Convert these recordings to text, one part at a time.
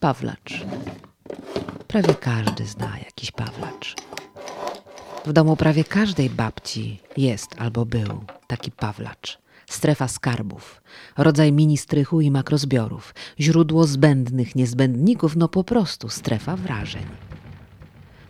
Pawlacz. Prawie każdy zna jakiś Pawlacz. W domu prawie każdej babci jest albo był taki Pawlacz. Strefa skarbów, rodzaj mini strychu i makrozbiorów, źródło zbędnych niezbędników, no po prostu strefa wrażeń.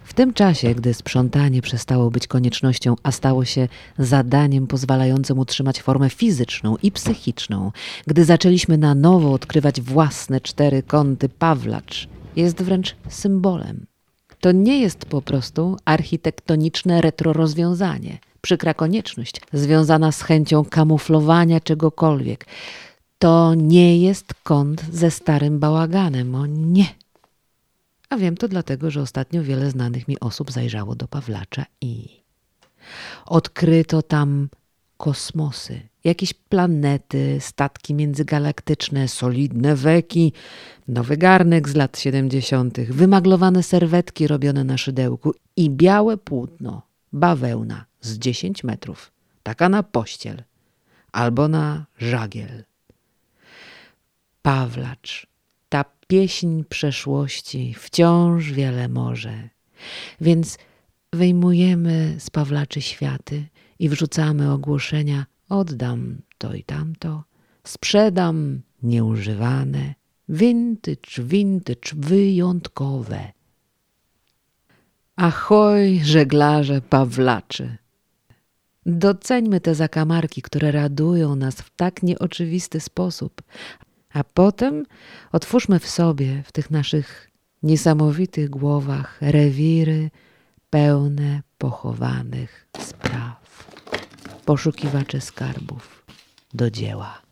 W tym czasie, gdy sprzątanie przestało być koniecznością, a stało się zadaniem pozwalającym utrzymać formę fizyczną i psychiczną, gdy zaczęliśmy na nowo odkrywać własne cztery kąty Pawlacz, jest wręcz symbolem. To nie jest po prostu architektoniczne retrorozwiązanie, przykra konieczność związana z chęcią kamuflowania czegokolwiek. To nie jest kąt ze starym bałaganem, o nie. A wiem to dlatego, że ostatnio wiele znanych mi osób zajrzało do Pawlacza i odkryto tam kosmosy, jakieś planety, statki międzygalaktyczne, solidne weki, nowy garnek z lat siedemdziesiątych, wymaglowane serwetki robione na szydełku i białe płótno, bawełna z dziesięć metrów, taka na pościel albo na żagiel. Pawlacz, ta pieśń przeszłości wciąż wiele może, więc wyjmujemy z Pawlaczy światy i wrzucamy ogłoszenia oddam to i tamto, sprzedam nieużywane, vintage, vintage, wyjątkowe. Ahoj, żeglarze Pawlaczy! Doceńmy te zakamarki, które radują nas w tak nieoczywisty sposób, a potem otwórzmy w sobie, w tych naszych niesamowitych głowach, rewiry pełne pochowanych spraw. Poszukiwacze skarbów do dzieła.